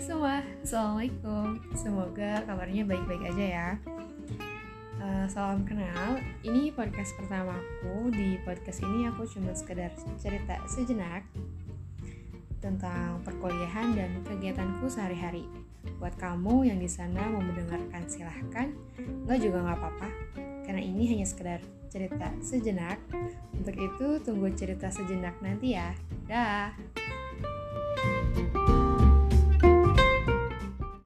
semua, Assalamualaikum, semoga kabarnya baik-baik aja ya. Uh, salam kenal, ini podcast pertamaku. Di podcast ini aku cuma sekedar cerita sejenak tentang perkuliahan dan kegiatanku sehari-hari. Buat kamu yang di sana mau mendengarkan silahkan, nggak juga nggak apa-apa, karena ini hanya sekedar cerita sejenak. Untuk itu tunggu cerita sejenak nanti ya. Dah.